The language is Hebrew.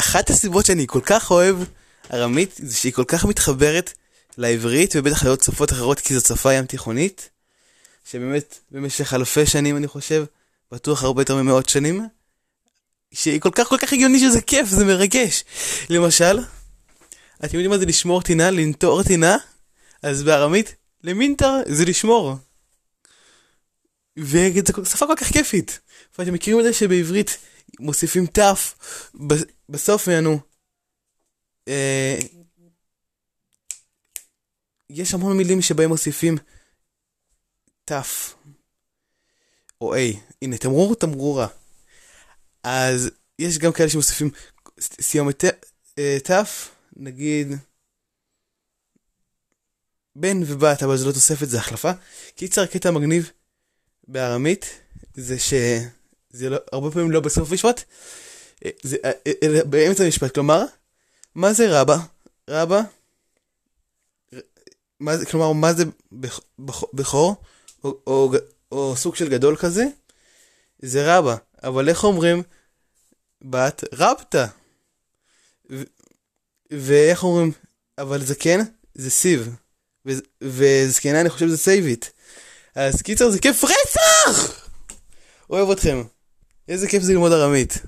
אחת הסיבות שאני כל כך אוהב ארמית, זה שהיא כל כך מתחברת לעברית, ובטח לעוד שפות אחרות, כי זו שפה ים תיכונית, שבאמת במשך אלפי שנים אני חושב, בטוח הרבה יותר ממאות שנים, שהיא כל כך כל כך הגיוני שזה כיף, זה מרגש. למשל, אתם יודעים מה זה לשמור טינה? לנטור טינה? אז בארמית, למינטר זה לשמור. וזו שפה כל כך כיפית. ואתם מכירים את זה שבעברית מוסיפים תף בסוף יענו. אה, יש המון מילים שבהם מוסיפים תף. או איי. הנה, תמרור תמרורה. אז יש גם כאלה שמוסיפים סיומת אה, תף, נגיד בן ובת, אבל זה לא תוספת, זה החלפה. קיצר, קטע מגניב בארמית, זה שזה לא, הרבה פעמים לא בסוף משפט, אה, זה אלא באמצע המשפט, כלומר, מה זה רבה? רבה? מה זה, כלומר, מה זה בכור? או, או, או סוג של גדול כזה? זה רבה. אבל איך אומרים בת? רבתא. ואיך אומרים, אבל זקן? זה סיב. וזקנה אני חושב זה סייבית. אז קיצר זה כיף רצח! אוהב אתכם. איזה כיף זה ללמוד ארמית.